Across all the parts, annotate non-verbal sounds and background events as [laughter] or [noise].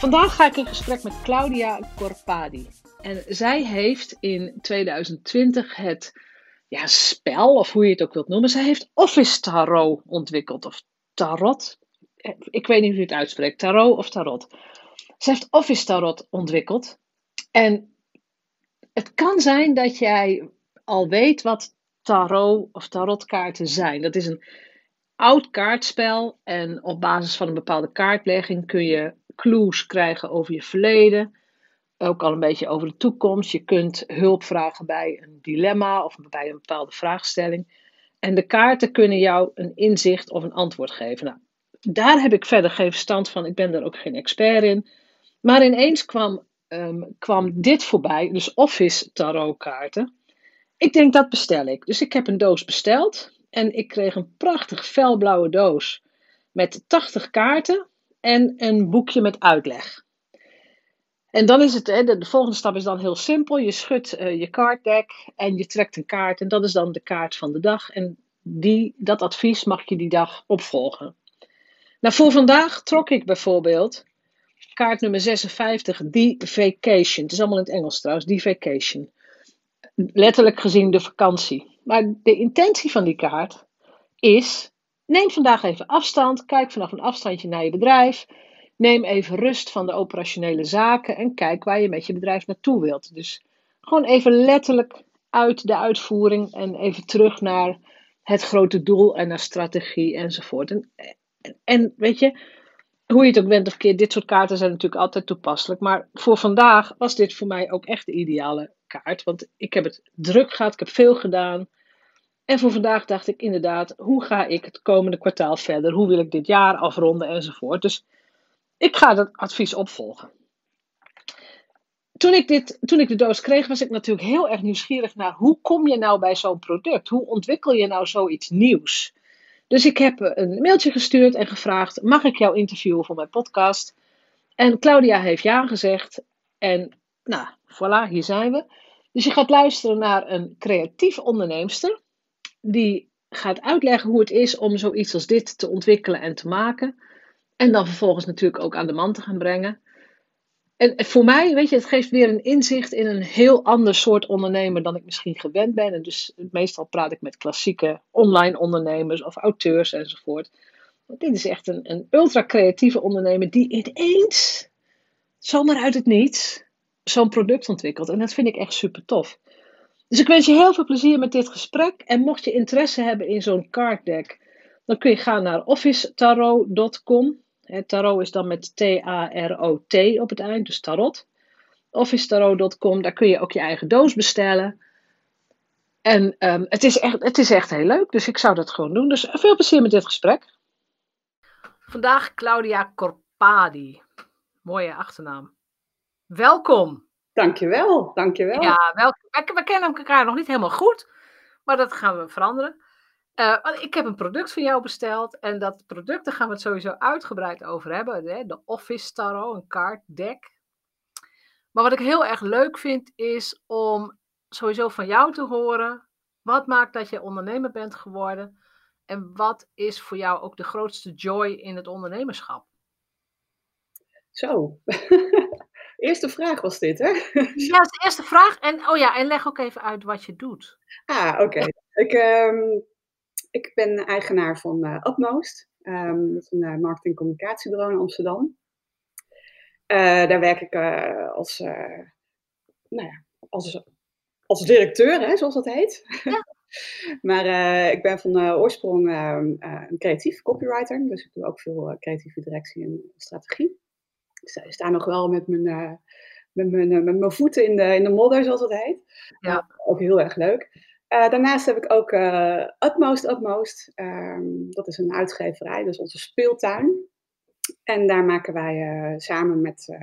Vandaag ga ik in gesprek met Claudia Corpadi. En zij heeft in 2020 het ja, spel, of hoe je het ook wilt noemen, zij heeft Office Tarot ontwikkeld. Of Tarot. Ik weet niet hoe je het uitspreekt. Tarot of Tarot. Ze heeft Office Tarot ontwikkeld. En het kan zijn dat jij al weet wat tarot of tarotkaarten zijn. Dat is een oud kaartspel en op basis van een bepaalde kaartlegging kun je clues krijgen over je verleden, ook al een beetje over de toekomst. Je kunt hulp vragen bij een dilemma of bij een bepaalde vraagstelling. En de kaarten kunnen jou een inzicht of een antwoord geven. Nou, daar heb ik verder geen verstand van. Ik ben daar ook geen expert in. Maar ineens kwam, ehm, kwam dit voorbij, dus Office tarotkaarten. Ik denk dat bestel ik. Dus ik heb een doos besteld. En ik kreeg een prachtig felblauwe doos met 80 kaarten en een boekje met uitleg. En dan is het, de, volgende stap is dan heel simpel. Je schudt uh, je kaartdek en je trekt een kaart. En dat is dan de kaart van de dag. En die, dat advies mag je die dag opvolgen. Nou, voor vandaag trok ik bijvoorbeeld kaart nummer 56, The Vacation. Het is allemaal in het Engels trouwens, The Vacation. Letterlijk gezien de vakantie. Maar de intentie van die kaart is Neem vandaag even afstand. Kijk vanaf een afstandje naar je bedrijf. Neem even rust van de operationele zaken en kijk waar je met je bedrijf naartoe wilt. Dus gewoon even letterlijk uit de uitvoering en even terug naar het grote doel en naar strategie enzovoort. En, en, weet je, hoe je het ook bent of keer, dit soort kaarten zijn natuurlijk altijd toepasselijk. Maar voor vandaag was dit voor mij ook echt de ideale kaart. Want ik heb het druk gehad, ik heb veel gedaan. En voor vandaag dacht ik inderdaad, hoe ga ik het komende kwartaal verder? Hoe wil ik dit jaar afronden enzovoort? Dus ik ga dat advies opvolgen. Toen ik, dit, toen ik de doos kreeg, was ik natuurlijk heel erg nieuwsgierig naar hoe kom je nou bij zo'n product? Hoe ontwikkel je nou zoiets nieuws? Dus ik heb een mailtje gestuurd en gevraagd: mag ik jou interviewen voor mijn podcast? En Claudia heeft ja gezegd. En nou, voilà, hier zijn we. Dus je gaat luisteren naar een creatief onderneemster die gaat uitleggen hoe het is om zoiets als dit te ontwikkelen en te maken. En dan vervolgens natuurlijk ook aan de man te gaan brengen. En voor mij, weet je, het geeft weer een inzicht in een heel ander soort ondernemer dan ik misschien gewend ben. En dus meestal praat ik met klassieke online ondernemers of auteurs enzovoort. dit is echt een, een ultra creatieve ondernemer die ineens, zomaar uit het niets, zo'n product ontwikkelt. En dat vind ik echt super tof. Dus ik wens je heel veel plezier met dit gesprek. En mocht je interesse hebben in zo'n card deck, dan kun je gaan naar officetarot.com. Tarot is dan met T-A-R-O-T op het eind, dus tarot. Officetarot.com, daar kun je ook je eigen doos bestellen. En um, het, is echt, het is echt heel leuk, dus ik zou dat gewoon doen. Dus veel plezier met dit gesprek. Vandaag Claudia Corpadi. Mooie achternaam. Welkom. Dankjewel, dankjewel. Ja, wel, we, kennen elkaar nog niet helemaal goed, maar dat gaan we veranderen. Uh, ik heb een product van jou besteld en dat product, daar gaan we het sowieso uitgebreid over hebben. Hè? De Office Tarot, een kaart deck. Maar wat ik heel erg leuk vind, is om sowieso van jou te horen. Wat maakt dat je ondernemer bent geworden? En wat is voor jou ook de grootste joy in het ondernemerschap? Zo, [laughs] Eerste vraag was dit, hè? [laughs] Ja, dat is de eerste vraag. En, oh ja, en leg ook even uit wat je doet. Ah, oké. Ik, um, ik ben eigenaar van uh, Upmost. Um, dat is een uh, marketing- communicatiebureau in Amsterdam. Uh, daar werk ik als, nou ja, als als directeur, hè, zoals dat heet. Ja. [laughs] maar eh, ik ben van oorsprong ehm, eh, een creatief copywriter. Dus ik doe ook veel creatieve directie en strategie. Ik sta nog wel met mijn, met mijn, met mijn voeten in de, in de modder, zoals dat heet. Ja. ook heel erg leuk. daarnaast heb ik ook Utmost Utmost. Ehm, dat is een uitgeverij, dus onze speeltuin. En daar maken wij samen met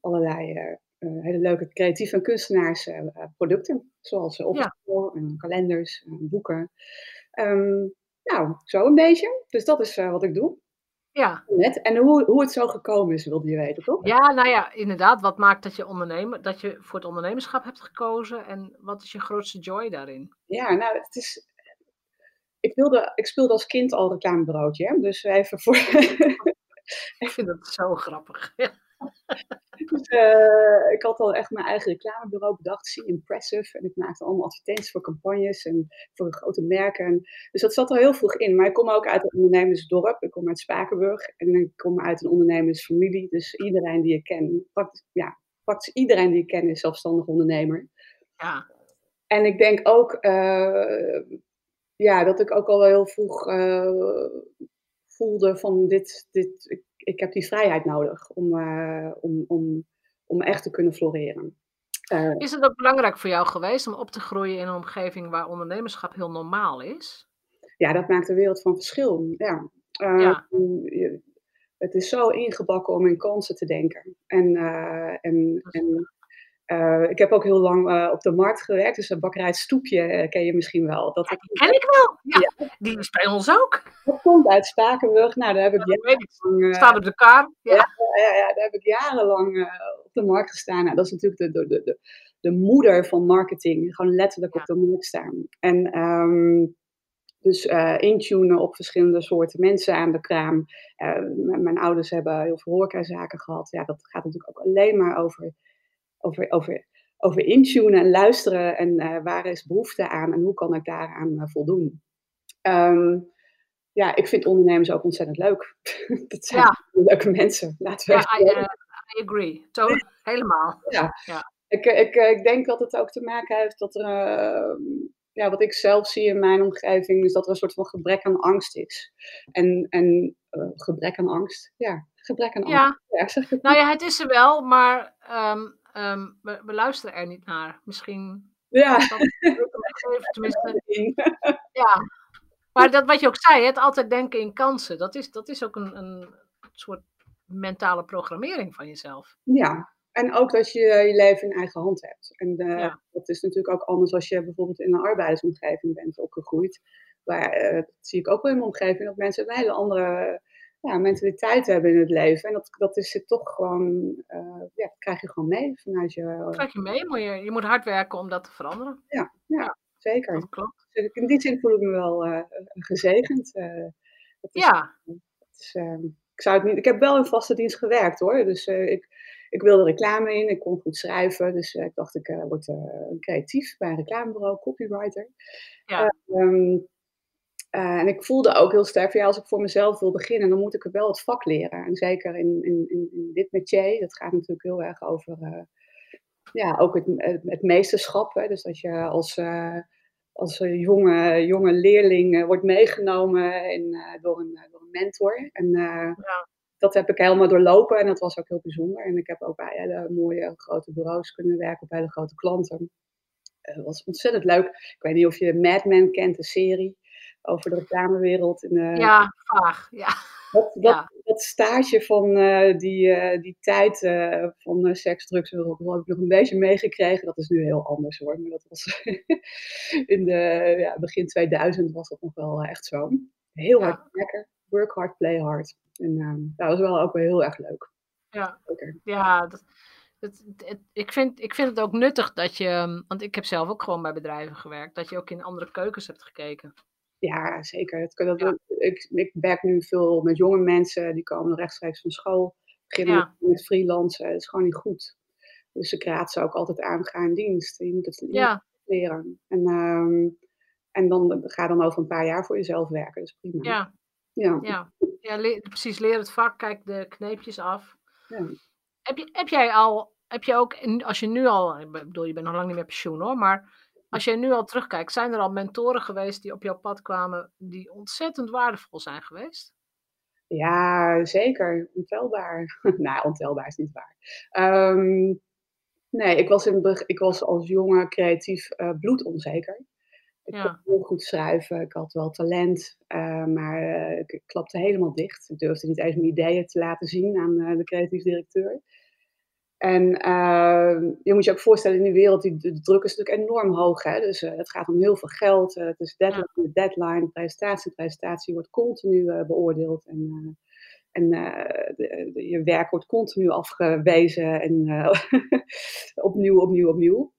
allerlei uh, hele leuke creatieve en kunstenaars uh, producten. Zoals uh, ja. en kalenders, boeken. Um, nou, zo een beetje. Dus dat is wat ik doe. Ja. Net. En hoe, hoe het zo gekomen is, wilde je weten, toch? Ja, nou ja, inderdaad. Wat maakt dat je, ondernemer, dat je voor het ondernemerschap hebt gekozen? En wat is je grootste joy daarin? Ja, nou, het is... Ik, wilde, ik speelde als kind al reclamebureautje, hè? dus even voor... ik vind het zo grappig. [laughs] dus, uh, ik had al echt mijn eigen reclamebureau bedacht, See Impressive. En ik maakte allemaal advertenties voor campagnes en voor grote merken. dus dat zat al heel vroeg in. Maar ik kom ook uit een ondernemersdorp. Ik kom uit Spakenburg. En ik kom uit een ondernemersfamilie. Dus iedereen die ik ken, praktisch, ja, praktisch iedereen die ik ken is zelfstandig ondernemer. Ja. En ik denk ook uh, ja, dat ik ook al heel vroeg uh, voelde van dit, dit, ik heb die vrijheid nodig om, uh, om, om, om echt te kunnen floreren. Uh, is het ook belangrijk voor jou geweest om op te groeien in een omgeving waar ondernemerschap heel normaal is? Ja, dat maakt een wereld van verschil. Ja. Ja. Het is zo ingebakken om in kansen te denken. En, en, en uh, ik heb ook heel lang uh, op de markt gewerkt, dus een bakkerij Stoepje uh, ken je misschien wel. Dat ja, die ken ik wel, ja, ja. Die is bij ons ook. Dat komt uit Spakenburg. Nou, daar heb ik jarenlang... Staat op de kaart. Ja. Ja, ja, ja, daar heb ik jarenlang op de markt gestaan. Nou, dat is natuurlijk de, de, de, de moeder van marketing. Gewoon letterlijk op de markt staan. En um, dus intunen op verschillende soorten mensen aan de kraam. mijn ouders hebben heel veel horecazaken gehad. Ja, dat gaat natuurlijk ook alleen maar over over, over, over intunen en luisteren en uh, waar is behoefte aan en hoe kan ik daaraan uh, voldoen. Um, ja, ik vind ondernemers ook ontzettend leuk. [laughs] dat zijn ja. leuke mensen. Laten we ja, I, uh, I, agree. Zo, helemaal. Ja. ja. Ik, ik, ik denk dat het ook te maken heeft dat er, ja, wat ik zelf zie in mijn omgeving, is dat er een soort van gebrek aan angst is. En, en gebrek aan angst, ja, gebrek aan ja. angst. Ja, nou ja, het is er wel, maar um, um, we, we, luisteren er niet naar. Misschien. Ja. [laughs] Tenminste. [laughs] ja. Maar dat wat je ook zei, het altijd denken in kansen, dat is, dat is ook een, een soort mentale programmering van jezelf. Ja, en ook dat je je leven in eigen hand hebt. En uh, ja. dat is natuurlijk ook anders als je bijvoorbeeld in een arbeidersomgeving bent opgegroeid. Maar uh, dat zie ik ook wel in mijn omgeving, dat mensen een hele andere ja, mentaliteit hebben in het leven. En dat, dat is het toch gewoon, uh, ja, dat krijg je gewoon mee vanuit je... Dat krijg je mee, maar je, je moet hard werken om dat te veranderen. Ja, ja, ja zeker. Dat klopt. Dus in die zin voel ik me wel uh, gezegend. Uh, het is, ja. Het is, ik, zou het niet, ik heb wel in vaste dienst gewerkt hoor, dus ik, ik wilde reclame in, ik kon goed schrijven, dus ik dacht ik word creatief bij een reclamebureau, copywriter. Ja. Um, uh, en ik voelde ook heel sterk, ja, als ik voor mezelf wil beginnen, dan moet ik wel het vak leren. En zeker in, in, in dit métier, dat gaat natuurlijk heel erg over, uh, ja, ook het, het meesterschap. Hè? Dus dat je als, uh, als jonge, jonge leerling wordt meegenomen in, door, een, door een mentor. En ja. dat heb ik helemaal doorlopen en dat was ook heel bijzonder. En ik heb ook bij hele mooie grote bureaus kunnen werken, op hele grote klanten. Dat was ontzettend leuk. Ik weet niet of je Mad Men kent, de serie over de reclamewereld. In, uh, ja, vaag. Ja. [laughs] Dat, dat, ja. dat stage van uh, die, uh, die tijd van seks, drugs, heb ik nog een beetje meegekregen. Dat is nu heel anders hoor. Maar dat was [laughs] in de ja, begin 2000 was dat nog wel echt zo. Heel Ja. hard lekker. Work hard, play hard. En ehm, dat was wel ook wel heel erg leuk. Ja, Zeker. ja dat, het, het- ik, vind, ik vind het ook nuttig dat je, want ik heb zelf ook gewoon bij bedrijven gewerkt, dat je ook in andere keukens hebt gekeken. Ja, zeker. Het, dat, Ja. ik, ik werk nu veel met jonge mensen, die komen rechtstreeks van school, beginnen Ja. met, freelancen. Dat is gewoon niet goed. Dus ik raad ze ook altijd aan, ga in dienst. Je moet het, Ja, leren. En, ehm, en dan ga dan over een paar jaar voor jezelf werken. Dat is prima. ja, Ja. ja. ja le- precies, leer het vak, kijk de kneepjes af. Ja. Heb, je, heb jij al heb je ook, als je nu al, ik bedoel, je bent nog lang niet meer pensioen hoor, maar als je nu al terugkijkt, zijn er al mentoren geweest die op jouw pad kwamen, die ontzettend waardevol zijn geweest? Ja, zeker. Ontelbaar. [laughs] nou, ontelbaar is niet waar. Ehm, nee, ik was, in, ik was als jonge creatief uh, bloedonzeker. Ik kon heel goed schrijven, ik had wel talent, uh, maar uh, ik klapte helemaal dicht. Ik durfde niet eens mijn ideeën te laten zien aan de creatief directeur. En uh, je moet je ook voorstellen, in die wereld, die, de druk is natuurlijk enorm hoog. Hè? Dus uh, het gaat om heel veel geld. Uh, het is deadline, deadline, presentatie. Presentatie wordt continu beoordeeld. En, en de, de, je werk wordt continu afgewezen. En [laughs] opnieuw, opnieuw, opnieuw.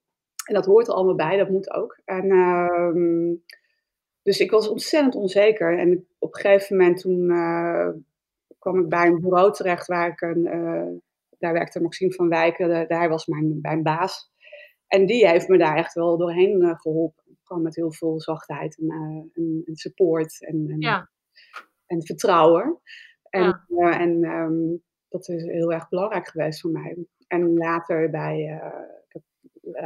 En dat hoort er allemaal bij, dat moet ook. En, ehm, dus ik was ontzettend onzeker. En op een gegeven moment toen kwam ik bij een bureau terecht waar ik een daar werkte Maxime van Wijken, daar was mijn, mijn baas. En die heeft me daar echt wel doorheen uh, geholpen. Gewoon met heel veel zachtheid en, uh, en, en support en, en, ja. en, vertrouwen. En, ja. uh, en um, dat is heel erg belangrijk geweest voor mij. En later bij, ik heb,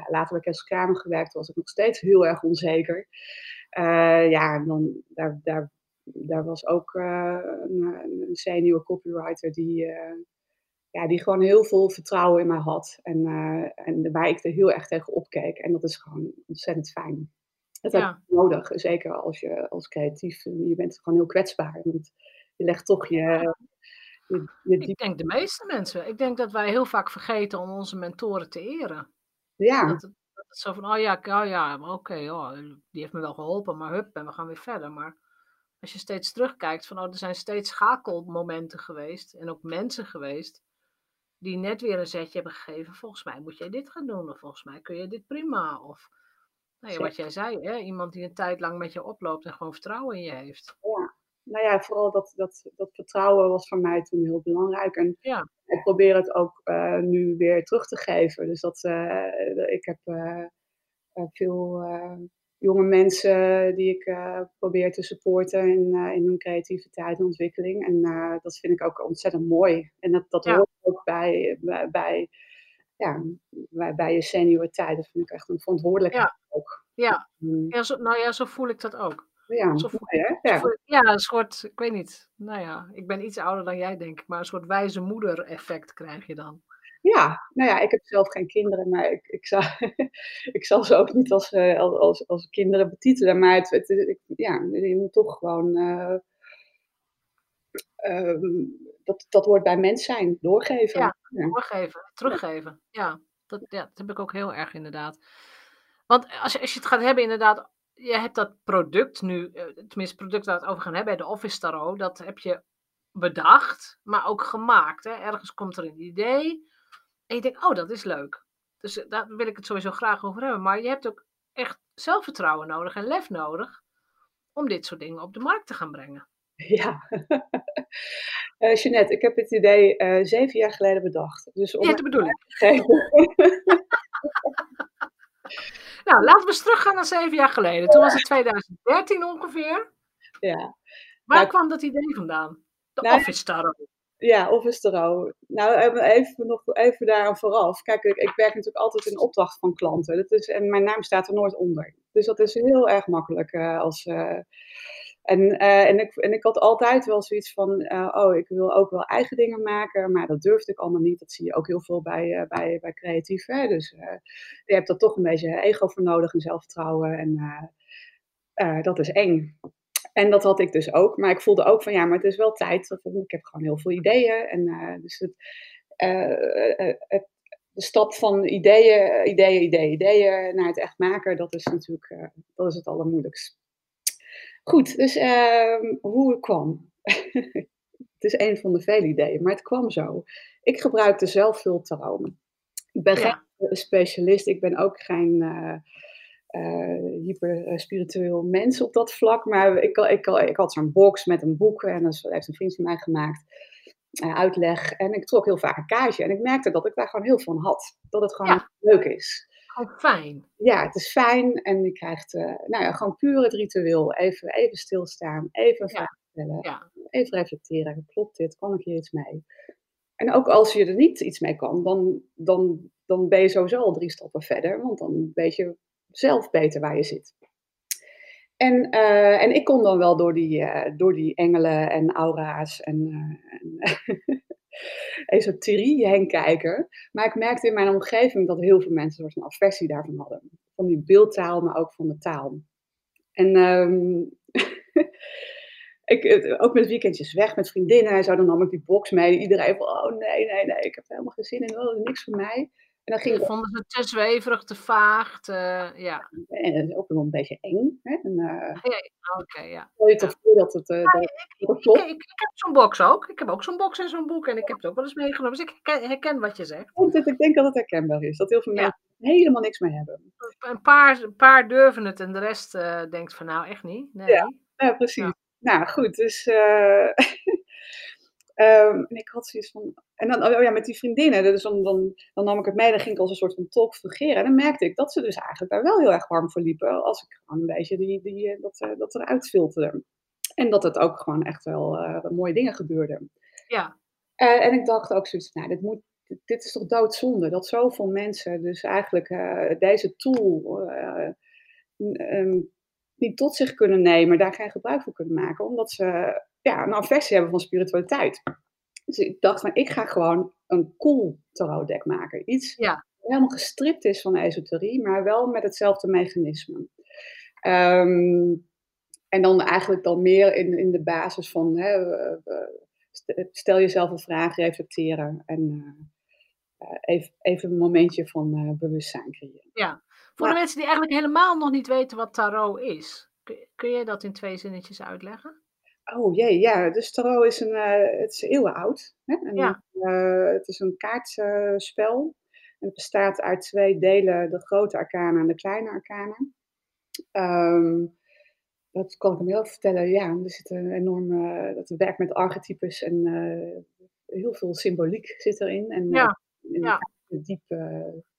later bij Kessel Kramer gewerkt, was ik nog steeds heel erg onzeker. ja, dan, daar, daar, daar was ook een, een senior copywriter die ja, die gewoon heel veel vertrouwen in mij had. En, uh, en waar ik er heel erg tegen opkeek. En dat is gewoon ontzettend fijn. Dat ja. heb je nodig, zeker als je als creatief, je bent gewoon heel kwetsbaar. Want je legt toch je, je, je Ik denk de meeste mensen. Ik denk dat wij heel vaak vergeten om onze mentoren te eren. Ja. Dat het, dat het zo van, oh ja, oh ja oké, okay, oh, die heeft me wel geholpen, maar hup, en we gaan weer verder. Maar als je steeds terugkijkt van, oh, er zijn steeds schakelmomenten geweest en ook mensen geweest die net weer een zetje hebben gegeven. Volgens mij moet jij dit gaan doen. Of volgens mij kun je dit prima. Of nou ja, wat jij zei, hè? iemand die een tijd lang met je oploopt en gewoon vertrouwen in je heeft. Ja, nou ja, vooral dat, dat, dat vertrouwen was voor mij toen heel belangrijk. En ja. ik probeer het ook uh, nu weer terug te geven. Dus dat uh, ik heb uh, veel jonge mensen die ik uh, probeer te supporten in, uh, in hun creativiteit en ontwikkeling. En uh, dat vind ik ook ontzettend mooi. En dat, dat ja. hoort ook bij, bij, bij, ja, bij, bij je senioriteit. Dat vind ik echt een verantwoordelijkheid ja. ook. Ja, mm. ja zo, nou ja, zo voel ik dat ook. Ja, zo voel, mooi, hè? Ja. Ja, een soort, ik weet niet, nou ja, ik ben iets ouder dan jij denk ik, maar een soort wijze moeder effect krijg je dan. Ja, nou ja, ik heb zelf geen kinderen, maar ik, ik, zou, [laughs] ik zal ze ook niet als, uh, als, als kinderen betitelen. Maar het, het, ik, ja, je moet toch gewoon. Uh, uh, dat, dat hoort bij mens zijn, doorgeven. Ja, doorgeven, teruggeven. Ja, dat, ja, dat heb ik ook heel erg inderdaad. Want als je, als je het gaat hebben, inderdaad, je hebt dat product nu, eh, tenminste, het product waar we het over gaan hebben, de Office Tarot, dat heb je bedacht, maar ook gemaakt. Hè? Ergens komt er een idee. En je denkt, oh, dat is leuk. Dus eh, daar wil ik het sowieso graag over hebben. Maar je hebt ook echt zelfvertrouwen nodig en lef nodig om dit soort dingen op de markt te gaan brengen. [laughs] Ja, [laughs] uh, Jeanette, ik heb het idee uh, zeven jaar geleden bedacht. Dus om ja, dat bedoel ik. [laughs] nou, laten we eens teruggaan naar zeven jaar geleden. Toen was het 2013 ongeveer. Ja. Waar nou, kwam dat idee vandaan? De nou, Office Tarot. Ja, Office Tarot. Nou, even, nog even daar vooraf. Kijk, ik, ik, werk natuurlijk altijd in opdracht van klanten. Dat is, en mijn naam staat er nooit onder. Dus dat is heel erg makkelijk. Uh, als, uh, en, en, ik, en ik had altijd wel zoiets van, oh, ik wil ook wel eigen dingen maken. Maar dat durfde ik allemaal niet. Dat zie je ook heel veel bij, bij, bij creatief. Hè? Dus je hebt er toch een beetje ego voor nodig en zelfvertrouwen. En dat is eng. En dat had ik dus ook. Maar ik voelde ook van ja, maar het is wel tijd. Ik heb gewoon heel veel ideeën. En uh, dus het, uh, het, de stap van ideeën, ideeën, ideeën, ideeën naar het echt maken, dat is natuurlijk dat is het allermoeilijkst. Goed, dus ehm, hoe het kwam. [laughs] het is een van de vele ideeën, maar het kwam zo. Ik gebruikte zelf veel tarot. Ik ben ja. geen specialist, ik ben ook geen uh, hyper spiritueel mens op dat vlak. Maar ik, ik, ik had zo'n box met een boek en dat heeft een vriend van mij gemaakt. Uh, uitleg. En ik trok heel vaak een kaartje. En ik merkte dat ik daar gewoon heel veel van had. Dat het gewoon ja. leuk is. Gewoon fijn. Ja, het is fijn. En je krijgt uh, nou ja, gewoon puur het ritueel. Even, even stilstaan. Even een vraag stellen. Ja. Even reflecteren. Klopt dit? Kan ik hier iets mee? En ook als je er niet iets mee kan, dan, dan dan ben je sowieso al drie stappen verder, want dan weet je zelf beter waar je zit. En, uh, en ik kon dan wel door die, uh, door die engelen en aura's en, uh, [laughs] en esoterie heen kijken. Maar ik merkte in mijn omgeving dat heel veel mensen een soort van aversie daarvan hadden. Van die beeldtaal, maar ook van de taal. En um, [laughs] ik, ook met weekendjes weg met vriendinnen en zo, dan nam ik die box mee. Iedereen van, oh nee, nee, nee, ik heb helemaal geen zin in, oh, niks voor mij. En dan ging Vonden ze te zweverig, te vaag, te, ja. En ook wel een beetje eng. Hè? En, uh, Oké, okay, ja. Dat het... Uh, ja, dat, ik, dat? Ik, ik, ik, heb zo'n box ook. Ik heb ook zo'n box en zo'n boek. En ik heb het ook wel eens meegenomen. Dus ik herken, herken wat je zegt. Ik denk dat het herkenbaar is. Dat heel veel mensen helemaal niks meer hebben. Een paar, een paar durven het en de rest uh, denkt van nou echt niet. Nee. Ja, ja precies. Nou goed, dus... [laughs] Um, en ik had zoiets van. En dan, oh ja, met die vriendinnen, dus dan, dan, dan nam ik het mee, dan ging ik als een soort van talk fungeren. En dan merkte ik dat ze dus eigenlijk daar wel heel erg warm voor liepen. Als ik gewoon een beetje die, die, eh, dat, dat eruit filterde. En dat het ook gewoon echt wel uh, mooie dingen gebeurden. Ja. Uh, en ik dacht ook zoiets, nou, dit, moet, dit, dit, is toch doodzonde. Dat zoveel mensen dus eigenlijk uh, deze tool um, niet tot zich kunnen nemen, daar geen gebruik van kunnen maken. Omdat ze ja, een aversie hebben van spiritualiteit. Dus ik dacht van, ik ga gewoon een cool tarotdek maken. Iets ja. helemaal gestript is van esoterie, maar wel met hetzelfde mechanisme. Um, en dan eigenlijk dan meer in, in de basis van, hè, stel jezelf een vraag, reflecteren en uh, even, even een momentje van uh, bewustzijn creëren. Ja, voor de mensen die eigenlijk helemaal nog niet weten wat tarot is, kun, kun je dat in twee zinnetjes uitleggen? Oh jee, ja. Dus tarot is een, uh, het is eeuwen oud. Hè? En, ja. uh, het is een kaartspel. het bestaat uit twee delen, de grote arcana en de kleine arcana. Um, dat kan ik hem heel vertellen. Ja, er zit een enorme, dat werkt met archetypes en uh, heel veel symboliek zit erin. En ja. ja. diep,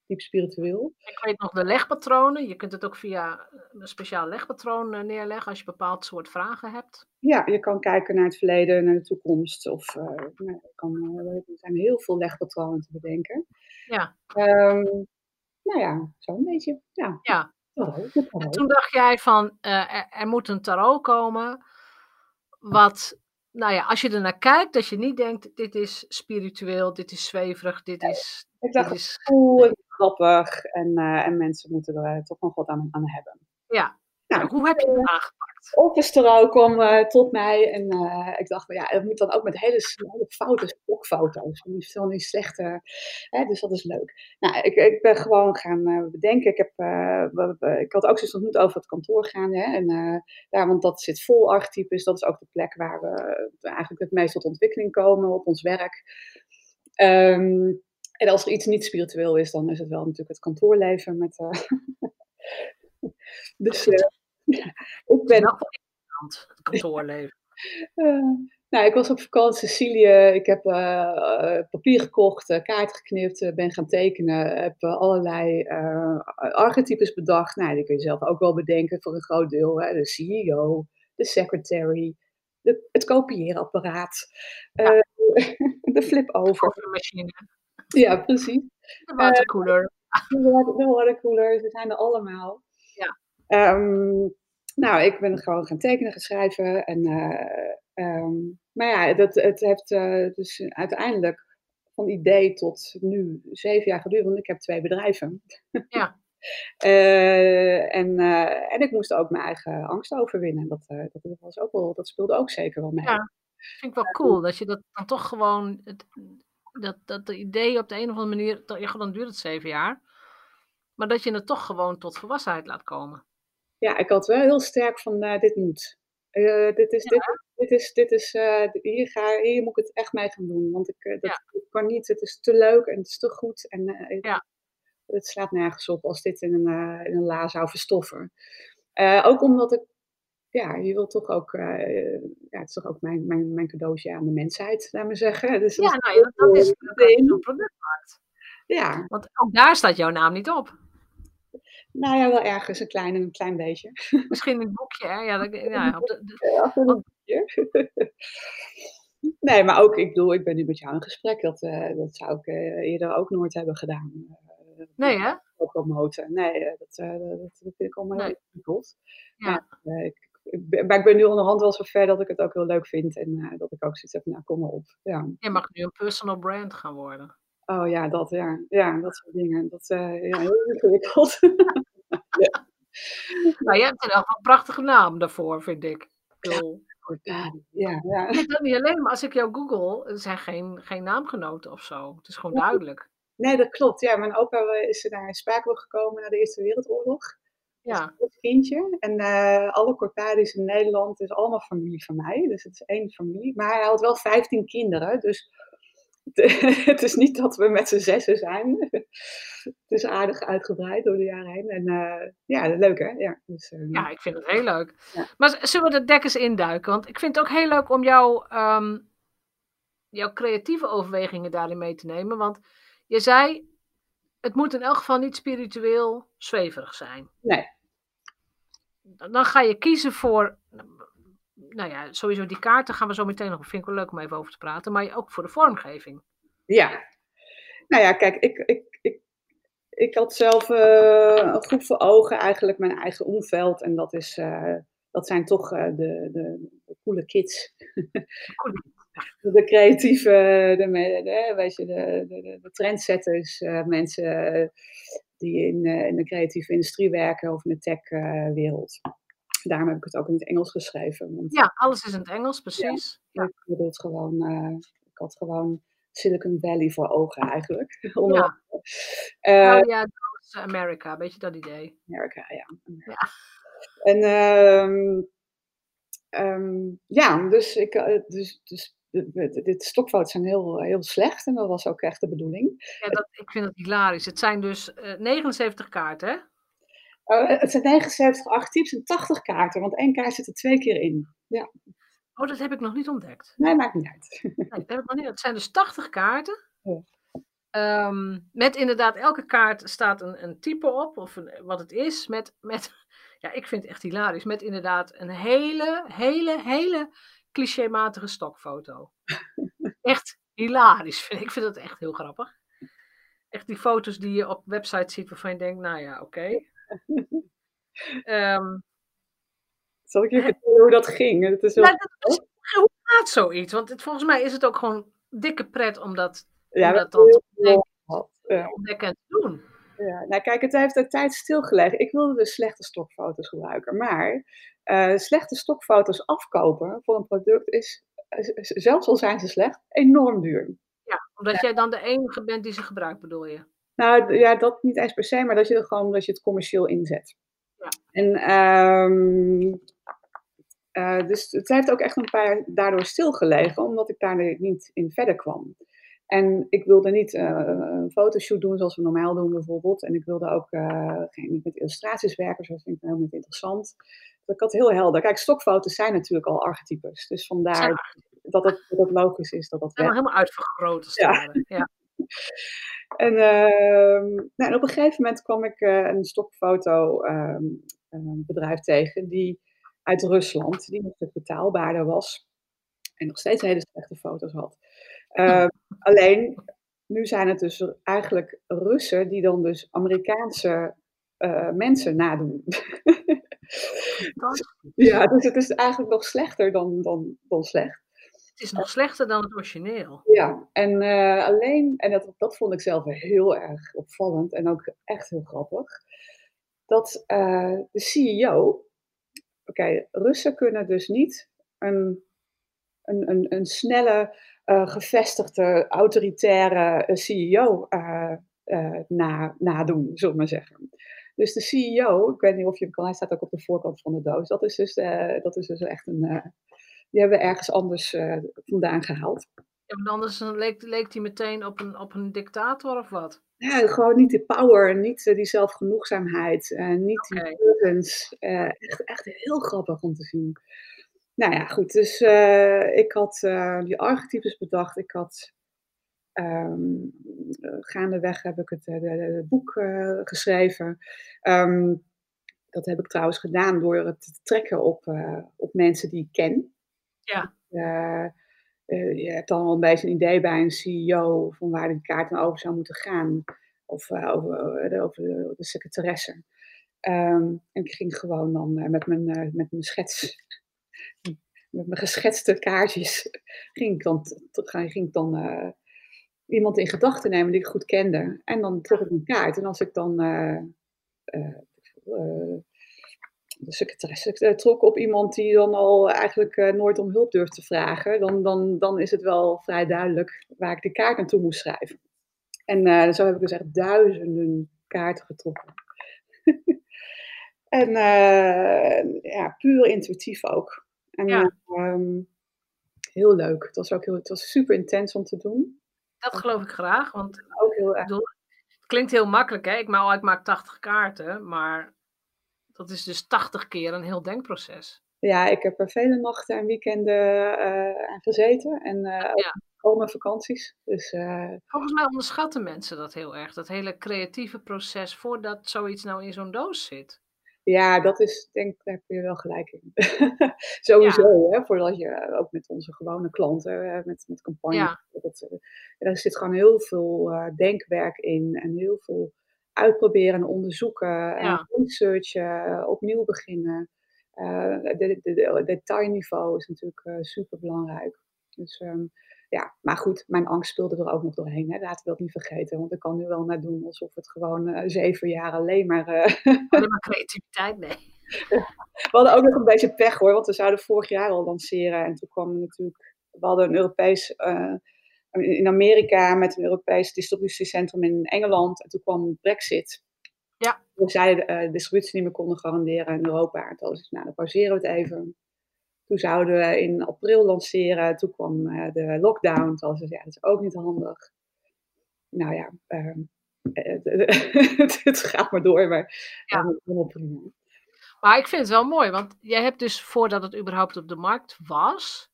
diep spiritueel. Ik weet nog de legpatronen. Je kunt het ook via een speciaal legpatroon eh, neerleggen als je bepaald soort vragen hebt. Ja, je kan kijken naar het verleden, naar de toekomst. Of, uh, nou, kan, uh, er zijn heel veel legpatronen te bedenken. Ja. Um, nou ja, zo'n beetje. Ja. ja. En toen dacht jij van, uh, er, er, moet een tarot komen. Wat, nou ja, als je er naar kijkt, dat je niet denkt, dit is spiritueel, dit is zweverig, dit is... Ik dacht, is, cool, grappig. En, uh, en mensen moeten er uh, toch nog wat aan, aan hebben. Ja, nou, hoe heb je het aangepakt? Office kwam uh, tot mij. En ik dacht, ja, dat moet dan ook met hele snelle foto's, stokfoto's, niet veel niet slechte, hè, dus dat is leuk. Nou, ik, ik ben gewoon gaan bedenken, ik, heb, ik had ook zoiets niet over het kantoor gaan, hè, en ja, want dat zit vol archetypes, dat is ook de plek waar we eigenlijk het meest tot ontwikkeling komen op ons werk. Um, en als er iets niet spiritueel is, dan is het wel natuurlijk het kantoorleven met. Uh... [laughs] dus uh, ik ben. Het kantoorleven. Uh, [laughs] nou, ik was op vakantie in Sicilië. Ik heb papier gekocht, kaart geknipt, ben gaan tekenen. Heb allerlei archetypes bedacht. Nou, die kun je zelf ook wel bedenken voor een groot deel. Hè? De CEO, de secretary, de, het kopieerapparaat, ja. [laughs] de flip-over. De machine. [laughs] Ja, precies. De waterkoeler. Uh, de waterkoeler, ze zijn er allemaal. Ja. Um, nou, ik ben gewoon gaan tekenen, gaan schrijven. En, uh, um, maar ja, dat, het heeft uh, dus uiteindelijk van idee tot nu zeven jaar geduurd, want ik heb twee bedrijven. Ja. uh, [laughs] en, uh, en ik moest ook mijn eigen angst overwinnen. Dat, uh, dat, was ook wel, dat speelde ook zeker wel mee. Ja, vind ik wel cool dat je dat dan toch gewoon. Het, dat, dat de idee op de een of andere manier, dat, dan duurt het zeven jaar, maar dat je het toch gewoon tot volwassenheid laat komen. Ja, ik had wel heel sterk van, uh, dit moet. Uh, dit is, ja. dit, dit is, dit is uh, hier, ga, hier moet ik het echt mee gaan doen. Want ik, dat, ja. ik kan niet, het is te leuk en het is te goed. En ja. het slaat nergens op als dit in een, in een la zou verstoffen. ook omdat ik ja, je wilt toch ook, uh, ja, het is toch ook mijn, mijn, mijn cadeautje aan de mensheid, laat maar zeggen. [laughs] Dus ja, nou ja, dat is is een productmarkt. Ja. Want ook daar staat jouw naam niet op. Nou ja, wel ergens een klein, een klein beetje. [laughs] Misschien een boekje, hè? Ja, dat, ja, op de, een boekje. [laughs] nee, maar ook, ik bedoel, ik ben nu met jou in gesprek. Dat, uh, dat zou ik uh, eerder ook nooit hebben gedaan. Nee, hè? Ook promoten. Nee, dat, dat, dat vind ik allemaal heel Nee. ingewikkeld. Ja. Maar, ik, maar ik ben nu onderhand wel zo ver dat ik het ook heel leuk vind. En eh, dat ik ook zoiets heb, nou kom maar op. Ja. Je mag nu een personal brand gaan worden. Oh ja, dat ja. Ja, dat soort dingen. Dat uh, ja, heel ingewikkeld. ja. [laughs] Nou, je hebt geval een prachtige naam daarvoor, vind ik. Cool. Ja, ja, ja. Ik dat niet alleen, maar als ik jou google, er zijn geen, geen naamgenoten of zo. Het is gewoon duidelijk. Nee, dat klopt. Ja, mijn opa is naar Spakenburg gekomen na de Eerste Wereldoorlog. Ja. Als kindje. En uh, alle Corpadis in Nederland is allemaal familie van mij. Dus het is één familie. Maar hij had wel 15 kinderen. Dus [laughs] het is niet dat we met z'n zessen zijn. Het is aardig uitgebreid door de jaren heen. En uh, ja, leuk hè? Ja, dus, uh, ja, ik vind het heel leuk. Ja. Maar zullen we de dek eens induiken? Want ik vind het ook heel leuk om um, jouw creatieve overwegingen daarin mee te nemen. Want je zei, het moet in elk geval niet spiritueel zweverig zijn. Nee. Dan ga je kiezen voor, nou ja, sowieso die kaarten gaan we zo meteen nog, vind ik wel leuk om even over te praten. Maar ook voor de vormgeving. Ja. Nou ja, kijk, ik, ik, ik, ik had zelf uh, een groep voor ogen, eigenlijk mijn eigen omveld. En dat, is, uh, dat zijn toch uh, de, de, de coole kids. [laughs] de creatieve, de, de, weet je, de, de, de trendsetters, mensen die in, in de creatieve industrie werken of in de tech-wereld. Daarom heb ik het ook in het Engels geschreven. Want, ja, alles is in het Engels, precies. Ja, Ik, wilde het gewoon, ik had gewoon Silicon Valley voor ogen eigenlijk. [laughs] Ja. Oh, ja, dat is Amerika, een beetje dat idee. Amerika, ja. Ja. En um, um, ja, dus, ik, dus, dus dit stokfoto's zijn heel, heel slecht en dat was ook echt de bedoeling. Ja, dat, ik vind het hilarisch. Het zijn dus uh, 79 kaarten, hè? Uh, het zijn 79 archetypes en 80 kaarten, want één kaart zit er twee keer in. Ja. Oh, dat heb ik nog niet ontdekt. Nee, maakt niet uit. Nee, dat heb ik nog niet. Het zijn dus 80 kaarten. Ja. Um, met inderdaad, elke kaart staat een, een type op, of een, wat het is. Met, met, [laughs] ja, ik vind het echt hilarisch. Met inderdaad een hele, hele, hele clichématige stokfoto. [laughs] echt hilarisch. Vind ik. ik vind dat echt heel grappig. Echt die foto's die je op websites ziet waarvan je denkt, nou ja, oké. Okay. [laughs] um, Zal ik je vertellen hoe dat ging? Het is heel... nou, dat is, hoe gaat zoiets? Want het, volgens mij is het ook gewoon dikke pret om dat, ja, om dat dan te ontdekken, ja. ontdekken en te doen. Ja, nou kijk, het heeft een tijd stilgelegen. Ik wilde dus slechte stokfoto's gebruiken. Maar uh, slechte stokfoto's afkopen voor een product is, zelfs al zijn ze slecht, enorm duur. Ja, omdat ja. jij dan de enige bent die ze gebruikt, bedoel je? Nou ja, dat niet eens per se, maar dat je, er gewoon, dat je het commercieel inzet. Ja. En um, uh, dus het heeft ook echt een paar jaar daardoor stilgelegen, omdat ik daar niet in verder kwam. En ik wilde niet uh, een fotoshoot doen zoals we normaal doen bijvoorbeeld. En ik wilde ook uh, geen, niet met illustraties werken, zo vind ik helemaal niet interessant. Dus ik had heel helder. Kijk, stokfoto's zijn natuurlijk al archetypes. Dus vandaar ja. dat, het, dat het logisch is dat dat werkt. helemaal uitvergroot als ja. ja. [laughs] En, uh, nou, en op een gegeven moment kwam ik uh, een stokfoto um, bedrijf tegen die uit Rusland, die nog betaalbaarder was. En nog steeds hele slechte foto's had. Uh, alleen, nu zijn het dus eigenlijk Russen die dan dus Amerikaanse uh, mensen nadoen. [laughs] ja, dus het is eigenlijk nog slechter dan, dan, dan slecht. Het is nog slechter dan het origineel. Ja, en uh, alleen, en dat, dat vond ik zelf heel erg opvallend en ook echt heel grappig, dat uh, de CEO, oké, okay, Russen kunnen dus niet een, een, een, een snelle, gevestigde, autoritaire CEO na, nadoen, zullen we maar zeggen. Dus de CEO, ik weet niet of je hem kan, hij staat ook op de voorkant van de doos, dat is dus, dat is dus echt een die hebben we ergens anders vandaan gehaald. Ja, maar anders leek, leek die meteen op een, op een dictator of wat? Ja, gewoon niet die power, niet die zelfgenoegzaamheid, niet okay. die echt, echt heel grappig om te zien. Nou ja, goed, dus ik had die archetypes bedacht. Ik had um, gaandeweg heb ik het, het boek geschreven. Um, dat heb ik trouwens gedaan door het te trekken op, op mensen die ik ken. Ja. Je hebt dan al een beetje een idee bij een CEO van waar die kaart dan over zou moeten gaan. Of over, de, over de, de secretaresse. Ehm, en ik ging gewoon dan met, mijn, met mijn schets, met mijn geschetste kaartjes, ging ik dan, ging ik dan iemand in gedachten nemen die ik goed kende. En dan trok ik een kaart. En als ik dan uh, de secretaresse trok op iemand die dan al eigenlijk nooit om hulp durft te vragen, dan, dan, dan is het wel vrij duidelijk waar ik de kaart naartoe moest schrijven. En zo heb ik dus echt duizenden kaarten getrokken. [laughs] en ja, puur intuïtief ook. En Ja. ehm, heel leuk. Het was ook heel, het was super intens om te doen. Dat geloof ik graag, want Ook heel erg. bedoel, het klinkt heel makkelijk, hè? Ik maak, ik maak 80 kaarten, maar dat is dus 80 keer een heel denkproces. Ja, ik heb er vele nachten en weekenden eh, aan gezeten. En eh, ook Ja. al mijn vakanties. Dus eh, Volgens mij onderschatten mensen dat heel erg, dat hele creatieve proces voordat zoiets nou in zo'n doos zit. Ja, dat is, denk ik, daar heb je wel gelijk in. [laughs] Sowieso, hè, voordat je ook met onze gewone klanten, eh, met, met campagnes, Ja. dat, eh, daar zit gewoon heel veel eh, denkwerk in en heel veel uitproberen en onderzoeken en Ja. researchen, opnieuw beginnen. Eh de, de, de- detailniveau is natuurlijk eh, super belangrijk. Dus ehm, ja, maar goed, mijn angst speelde er ook nog doorheen. Hè. Laten we dat niet vergeten, want ik kan nu wel naar doen alsof het gewoon eh, zeven jaar alleen maar eh, Alleen [laughs] maar creativiteit, nee. we hadden ook nog een beetje pech hoor, want we zouden vorig jaar al lanceren. En toen kwam natuurlijk, we hadden een Europees, eh, in Amerika met een Europees distributiecentrum in Engeland. En toen kwam Brexit. Ja. We zeiden eh, de distributie niet meer konden garanderen in Europa. En toen ik, nou dan pauzeren we het even. Toen zouden we in april lanceren. Toen kwam eh, de lockdown. Toen was het, ja, dat is ook niet handig. Nou ja, ehm, eh, [laughs] het, gaat maar door, maar Ja. eh, prima. Maar ik vind het wel mooi, want jij hebt dus voordat het überhaupt op de markt was,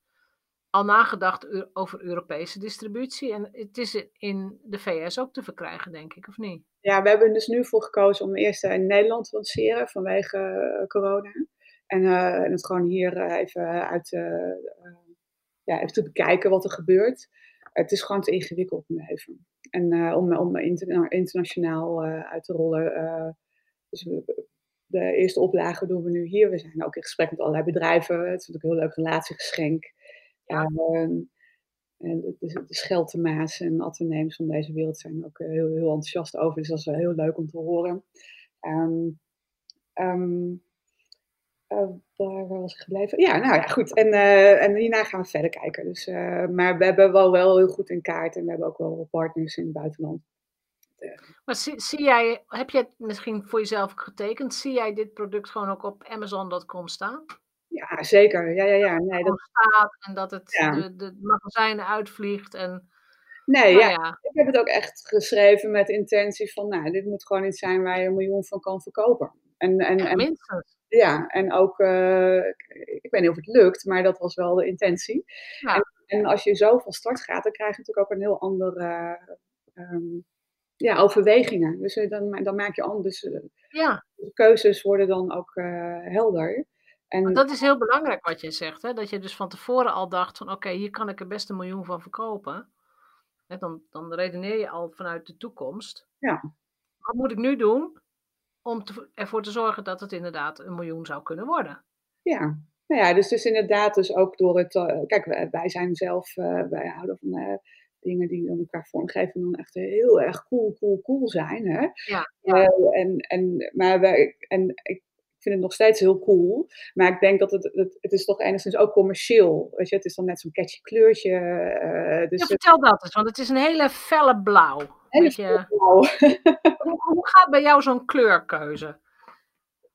al nagedacht over Europese distributie. En het is in de VS ook te verkrijgen, denk ik, of niet? Ja, we hebben er dus nu voor gekozen om eerst in Nederland te lanceren vanwege eh, corona. En, eh, en het gewoon hier eh, even uit eh, ja, even te bekijken wat er gebeurt. Het is gewoon te ingewikkeld nu even. En om, om inter- internationaal uit te rollen. dus we- de eerste oplage doen we nu hier. We zijn ook in gesprek met allerlei bedrijven. Het is natuurlijk een heel leuk relatiegeschenk. Ja. En de, de, Scheltema's en Atheneums van deze wereld zijn ook heel, heel enthousiast over. Dus dat is wel heel leuk om te horen. Eh, waar was ik gebleven? Ja, nou ja, goed. En, eh, en hierna gaan we verder kijken. Dus, eh, maar we hebben wel, wel heel goed in kaart. En we hebben ook wel partners in het buitenland. Maar zie, zie jij, heb je het misschien voor jezelf getekend? Zie jij dit product gewoon ook op Amazon.com staan? Ja, zeker. Ja, ja, ja. Nee, dat, staat en dat het Ja. de, de magazijnen uitvliegt en nee nou ja, ja, ik heb het ook echt geschreven met intentie van, nou, dit moet gewoon iets zijn waar je een miljoen van kan verkopen. En, en, en minstens. Ja, en ook, eh, ik weet niet of het lukt, maar dat was wel de intentie. Ja. En, en als je zo van start gaat, dan krijg je natuurlijk ook een heel andere ehm, ja, overwegingen. Dus eh, dan, dan maak je anders. eh, Ja, de keuzes worden dan ook eh, helder. En dat is heel belangrijk wat je zegt. Hè? Dat je dus van tevoren al dacht van oké, hier kan ik er best een miljoen van verkopen. Hè, dan, dan redeneer je al vanuit de toekomst. Ja. Wat moet ik nu doen om te- ervoor te zorgen dat het inderdaad een miljoen zou kunnen worden? ja, nou ja, dus, dus inderdaad, dus ook door het. eh, kijk, wij, wij zijn zelf, eh, wij houden van eh, dingen die dan elkaar vormgeven en dan echt heel erg cool, cool, cool zijn. Hè? Ja, ja. En, en, maar wij, en ik vind het nog steeds heel cool. Maar ik denk dat het, het, het is toch enigszins ook commercieel. Weet je, het is dan net zo'n catchy kleurtje. eh, dus Ja, het vertel dat eens, want het is een hele felle blauw. hele Beetje, blauw. [laughs] hoe, hoe gaat bij jou zo'n kleurkeuze?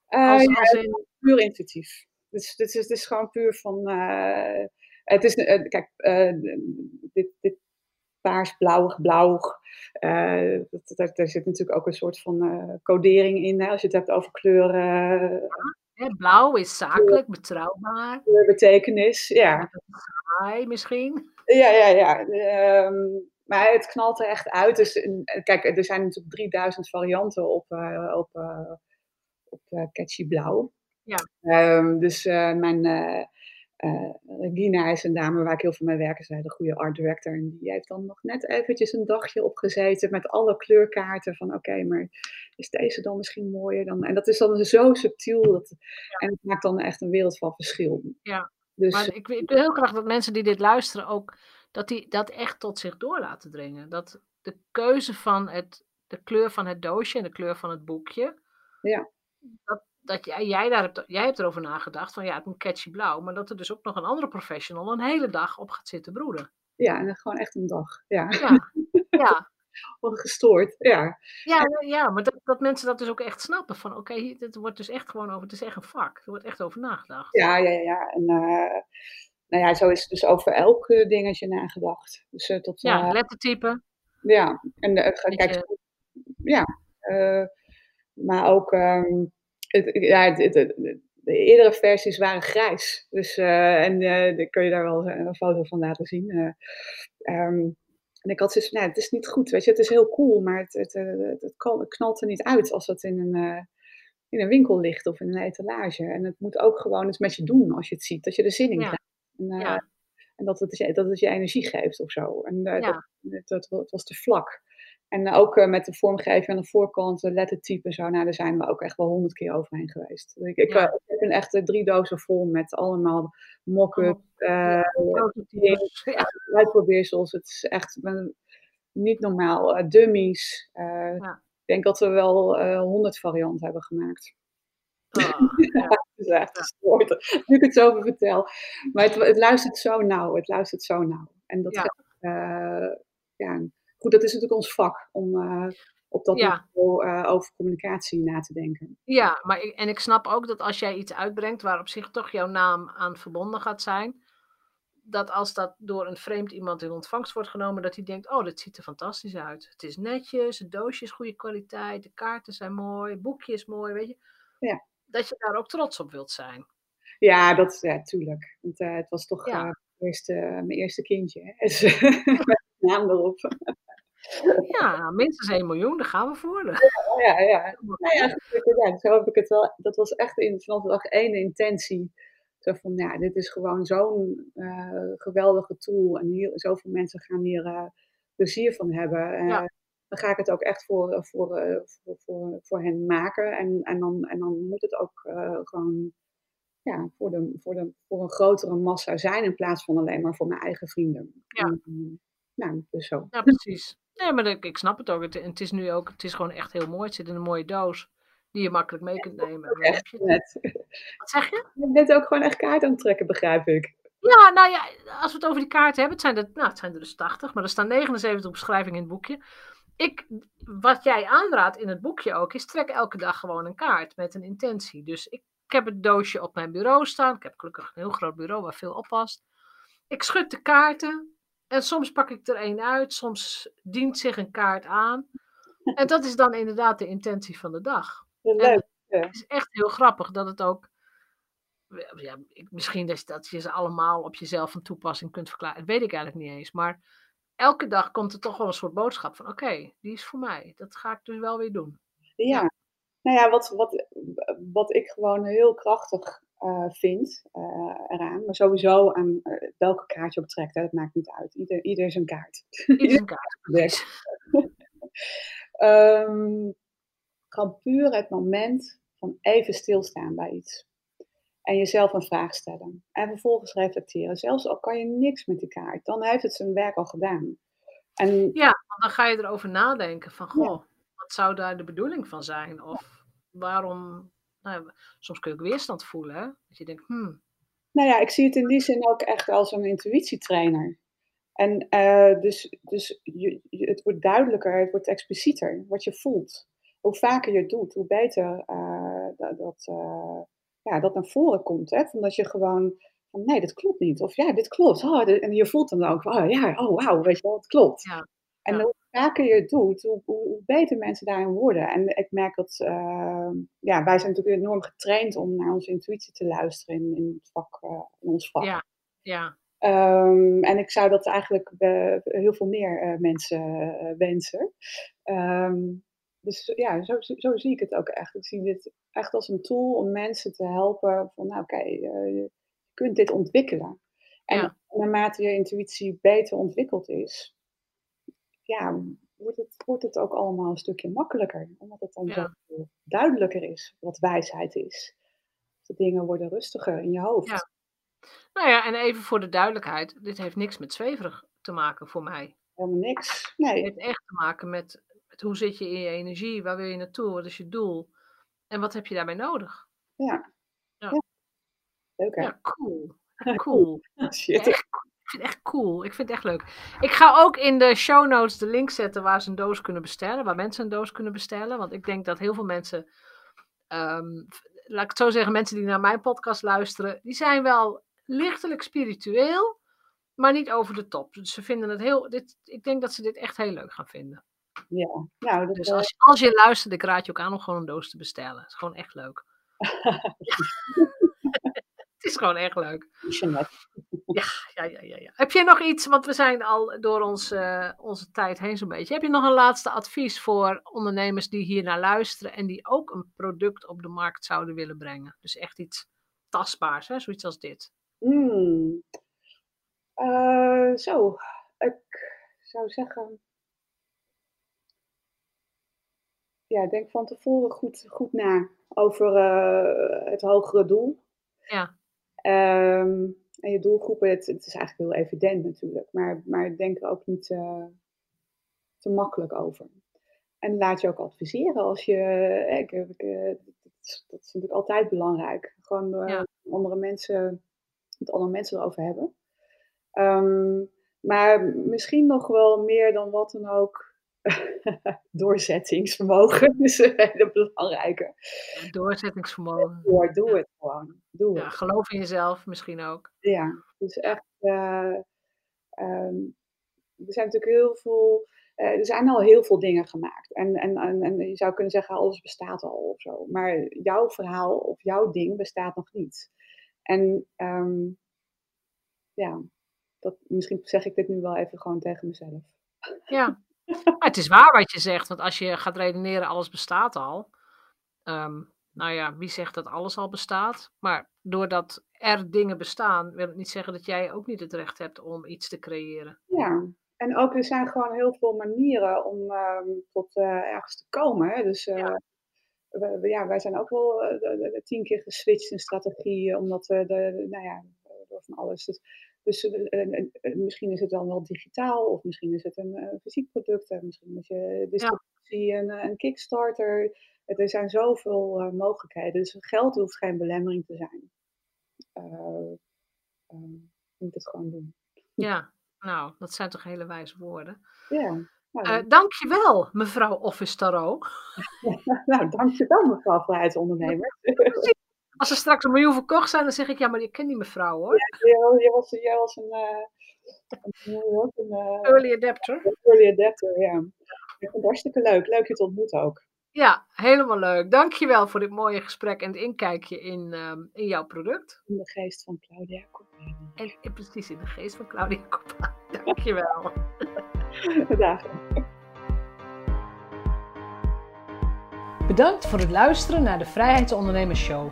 Eh, Als, ja, als in, puur intuïtief. Dus dit is, dit is gewoon puur van. eh, het is, kijk, dit, dit blauwig. eh, dat, dat, daar zit natuurlijk ook een soort van eh, codering in. Hè? Als je het hebt over kleuren, hè, blauw is zakelijk, betrouwbaar. kleurbetekenis. Ja, Saai misschien. ja, ja. ja. Ehm, maar het knalt er echt uit. Dus, eh, kijk, er zijn natuurlijk 3000 varianten op, eh, op, op Catchy Blauw. Ja. Ehm, dus mijn, uh, Regina is een dame waar ik heel veel mee werk. Zij de goede art director. En die heeft dan nog net eventjes een dagje opgezeten met alle kleurkaarten. Van oké, maar is deze dan misschien mooier dan... En dat is dan zo subtiel. Dat, En het maakt dan echt een wereld van verschil. Ja, dus, maar ik, ik wil heel graag dat mensen die dit luisteren ook... Dat die dat echt tot zich door laten dringen. Dat de keuze van het, de kleur van het doosje en de kleur van het boekje... Ja. Dat, dat jij, jij, daar hebt, jij hebt erover nagedacht van ja, het moet catchy blauw, maar dat er dus ook nog een andere professional een hele dag op gaat zitten broeden. Ja, en gewoon echt een dag. Ja. Ja. [laughs] ja. gestoord, ja. Ja, ja maar dat, dat mensen dat dus ook echt snappen. Van oké, okay, het wordt dus echt gewoon over, het is echt een vak. Er wordt echt over nagedacht. Ja, ja, ja. En uh, nou ja, zo is het dus over elk dingetje nagedacht. Dus, uh, tot, ja, uh, lettertype. Ja, en kijk, ja. maar ook um, het, ja, de eerdere versies waren grijs. Dus, uh, en uh, kun je daar wel een foto van laten zien. Uh, um, en ik had zoiets van, nou, het is niet goed, weet je, het is heel cool, maar het, het, het, het knalt er niet uit als het in een, in een winkel ligt of in een etalage. En het moet ook gewoon iets met je doen als je het ziet, dat je er zin in ja. krijgt. En, ja. en dat, het, dat het je energie geeft of zo. En ja. dat, dat, dat, was te vlak. En ook uh, met de vormgeving aan de voorkant, de lettertype zo, nou, daar zijn we ook echt wel honderd keer overheen geweest. Ik, ik, Ja. uh, ik heb een echte drie dozen vol met allemaal mock-up, Ja, uh, prototypes. Ja. uitprobeersels. Het is echt niet normaal. Eh, dummies. Eh, Ja. Ik denk dat we wel eh, honderd varianten hebben gemaakt. Ah, [laughs] ja. Het is echt nu ik het zo over vertel. Maar het, het luistert zo nauw. Het luistert zo nauw. En dat Ja. geeft, eh, ja, goed, dat is natuurlijk ons vak om eh, op dat Ja. niveau eh, over communicatie na te denken. Ja, maar ik, en ik snap ook dat als jij iets uitbrengt waar op zich toch jouw naam aan verbonden gaat zijn, dat als dat door een vreemd iemand in ontvangst wordt genomen, dat hij denkt, oh, dit ziet er fantastisch uit. Het is netjes, het doosje is goede kwaliteit, de kaarten zijn mooi, het boekje is mooi, weet je. Ja. Dat je daar ook trots op wilt zijn. Ja, dat ja, tuurlijk. Want eh, het was toch Ja. mijn eerste, mijn eerste kindje. Hè? [laughs] Dus, naam erop. Ja, minstens 1 miljoen, daar gaan we voor. Oh, ja, ja. Nou ja, goed, ja, zo heb ik het wel. Dat was echt in, vanaf dag één intentie. Zo van, ja, dit is gewoon zo'n eh, geweldige tool. En hier, zoveel mensen gaan hier eh, plezier van hebben. Eh, Ja. Dan ga ik het ook echt voor, voor, voor, voor, voor hen maken. En, en, dan, en dan moet het ook gewoon ja, voor, de, voor, de, voor een grotere massa zijn. In plaats van alleen maar voor mijn eigen vrienden. Ja. En, nou, dus zo. Ja, precies. Nee, maar ik, ik snap het ook. Het, het is nu ook, het is gewoon echt heel mooi. Het zit in een mooie doos die je makkelijk mee kunt nemen. Echt net. Wat zeg je? Je bent ook gewoon echt kaart aan het trekken, begrijp ik. Ja, nou ja, als we het over die kaarten hebben, het zijn er, nou, het zijn er dus 80, maar er staan 79 beschrijvingen in het boekje. Ik, wat jij aanraadt in het boekje ook, is trek elke dag gewoon een kaart met een intentie. Dus ik, ik heb het doosje op mijn bureau staan. Ik heb gelukkig een heel groot bureau waar veel op past. Ik schud de kaarten en soms pak ik er één uit, soms dient zich een kaart aan. En dat is dan inderdaad de intentie van de dag. Ja, leuk. het is echt heel grappig dat het ook. Ja, misschien dat, dat je ze allemaal op jezelf van toepassing kunt verklaren. Dat weet ik eigenlijk niet eens. Maar elke dag komt er toch wel een soort boodschap van: oké, die is voor mij. Dat ga ik dus wel weer doen. Ja. Nou ja, wat, wat, wat ik gewoon heel krachtig eh, vind eh, eraan, maar sowieso aan eh, welke kaart je optrekt, hè, dat maakt niet uit. Ieder, ieder zijn kaart. Ieder zijn [laughs] kaart. Yes. [laughs] Ehm, puur het moment van even stilstaan bij iets. En jezelf een vraag stellen. En vervolgens reflecteren. Zelfs al kan je niks met die kaart, dan heeft het zijn werk al gedaan. En Ja, dan ga je erover nadenken: van goh, wat zou daar de bedoeling van zijn? Of waarom. Nou, soms kun je ook weerstand voelen? Dat je denkt: hmm, Nou ja, ik zie het in die zin ook echt als een intuïtietrainer. En eh, dus, dus je, je- het wordt duidelijker, het wordt explicieter wat je voelt. Hoe vaker je het doet, hoe beter eh, dat, dat, eh, ja, dat naar voren komt. Hè? Van dat je gewoon van nee, dit klopt niet. Of ja, dit klopt. Oh, dit- en je voelt dan ook, oh ja, oh wauw, weet je wel, het klopt. Ja, En ja. Hoe vaker je het doet, hoe, hoe, hoe beter mensen daarin worden. En ik merk dat, eh, ja, wij zijn natuurlijk enorm getraind om naar onze intuïtie te luisteren in, in, het vak, eh, in ons vak. ja, ja, Ehm, en ik zou dat eigenlijk heel veel meer eh, mensen eh, wensen. Ehm, dus ja, zo, zo zie ik het ook echt. Ik zie dit echt als een tool om mensen te helpen. Van nou oké, eh, je kunt dit ontwikkelen. En Ja. naarmate je intuïtie beter ontwikkeld is, ja, wordt het, wordt het ook allemaal een stukje makkelijker. Omdat het dan Ja. duidelijker is wat wijsheid is. De dingen worden rustiger in je hoofd. Ja. Nou ja, en even voor de duidelijkheid, dit heeft niks met zweverig te maken voor mij. Helemaal niks. Het Nee, heeft echt te maken met, met hoe zit je in je energie, waar wil je naartoe, wat is je doel en wat heb je daarbij nodig. ja. Ja. Ja. Leuk hè? Ja, cool. [laughs] Cool. Shit. Echt, ik vind het echt cool. Ik vind het echt leuk. Ik ga ook in de show notes de link zetten waar ze een doos kunnen bestellen. Waar mensen een doos kunnen bestellen. Want ik denk dat heel veel mensen. ehm, laat ik het zo zeggen, mensen die naar mijn podcast luisteren. Die zijn wel lichtelijk spiritueel. Maar niet over de top. Dus ze vinden het heel. Dit, ik denk dat ze dit echt heel leuk gaan vinden. Ja, nou, dat, Dus eh, als, als je luistert, ik raad je ook aan om gewoon een doos te bestellen. Het is gewoon echt leuk. [laughs] Is gewoon echt leuk. ja, ja, ja, ja. Heb je nog iets, want we zijn al door ons, eh, onze tijd heen zo'n beetje. Heb je nog een laatste advies voor ondernemers die hier naar luisteren en die ook een product op de markt zouden willen brengen? Dus echt iets tastbaars, hè? zoiets als dit. Hmm. Eh, zo, ik zou zeggen. Ja, denk van tevoren goed, goed na over eh, het hogere doel. Ja, Ehm, en je doelgroepen, het, het is eigenlijk heel evident natuurlijk, maar, maar denk er ook niet eh, te makkelijk over. En laat je ook adviseren als je, eh, ik, ik, eh, dat, is, dat is natuurlijk altijd belangrijk. Gewoon eh, Ja. andere mensen, met andere mensen erover hebben. Ehm, maar misschien nog wel meer dan wat dan ook [laughs] doorzettingsvermogen is [laughs] een hele belangrijke. doorzettingsvermogen. Doe, doe het gewoon. Doe het. Geloof in jezelf misschien ook. Ja, dus echt. eh, ehm, er zijn natuurlijk heel veel. eh, er zijn al heel veel dingen gemaakt. En, en, en, en je zou kunnen zeggen, alles bestaat al of zo. Maar jouw verhaal of jouw ding bestaat nog niet. En ehm, ja, dat, misschien zeg ik dit nu wel even gewoon tegen mezelf. Ja, [laughs] maar het is waar wat je zegt, want als je gaat redeneren, alles bestaat al. Ehm, nou ja, wie zegt dat alles al bestaat? Maar doordat er dingen bestaan, wil het niet zeggen dat jij ook niet het recht hebt om iets te creëren. Ja, en ook er zijn gewoon heel veel manieren om ehm, tot eh, ergens te komen. Hè? Dus eh, Ja. we- we- ja, wij zijn ook wel eh, de- de- de tien keer geswitcht in strategie, omdat we de, de- nou ja, door van alles. Dus, dus eh, eh, eh, misschien is het dan wel digitaal, of misschien is het een fysiek product, en misschien is je distributie en een Kickstarter. Er zijn zoveel mogelijkheden, dus geld hoeft geen belemmering te zijn. Eh, eh, je moet het gewoon doen. Ja, nou, dat zijn toch hele wijze woorden. Ja. Nou, Eh dankjewel, mevrouw Office Tarot. [laughs] Nou, dankjewel mevrouw vrijheidsondernemer. [laughs] Als er straks een miljoen verkocht zijn, dan zeg ik, ja, maar je kent die mevrouw hoor. Jij jij was, jij was een, eh, een, een eh, Early adapter. early adapter, ja. Ik vond het hartstikke leuk. Leuk je te ontmoeten ook. Ja, helemaal leuk. Dankjewel voor dit mooie gesprek en het inkijkje in, ehm, in jouw product. In de geest van Claudia Koppelijn. En, en precies in de geest van Claudia Koppa. [laughs] Dankjewel. Dagen. [laughs] Bedankt voor het luisteren naar de Vrijheidsondernemers Show.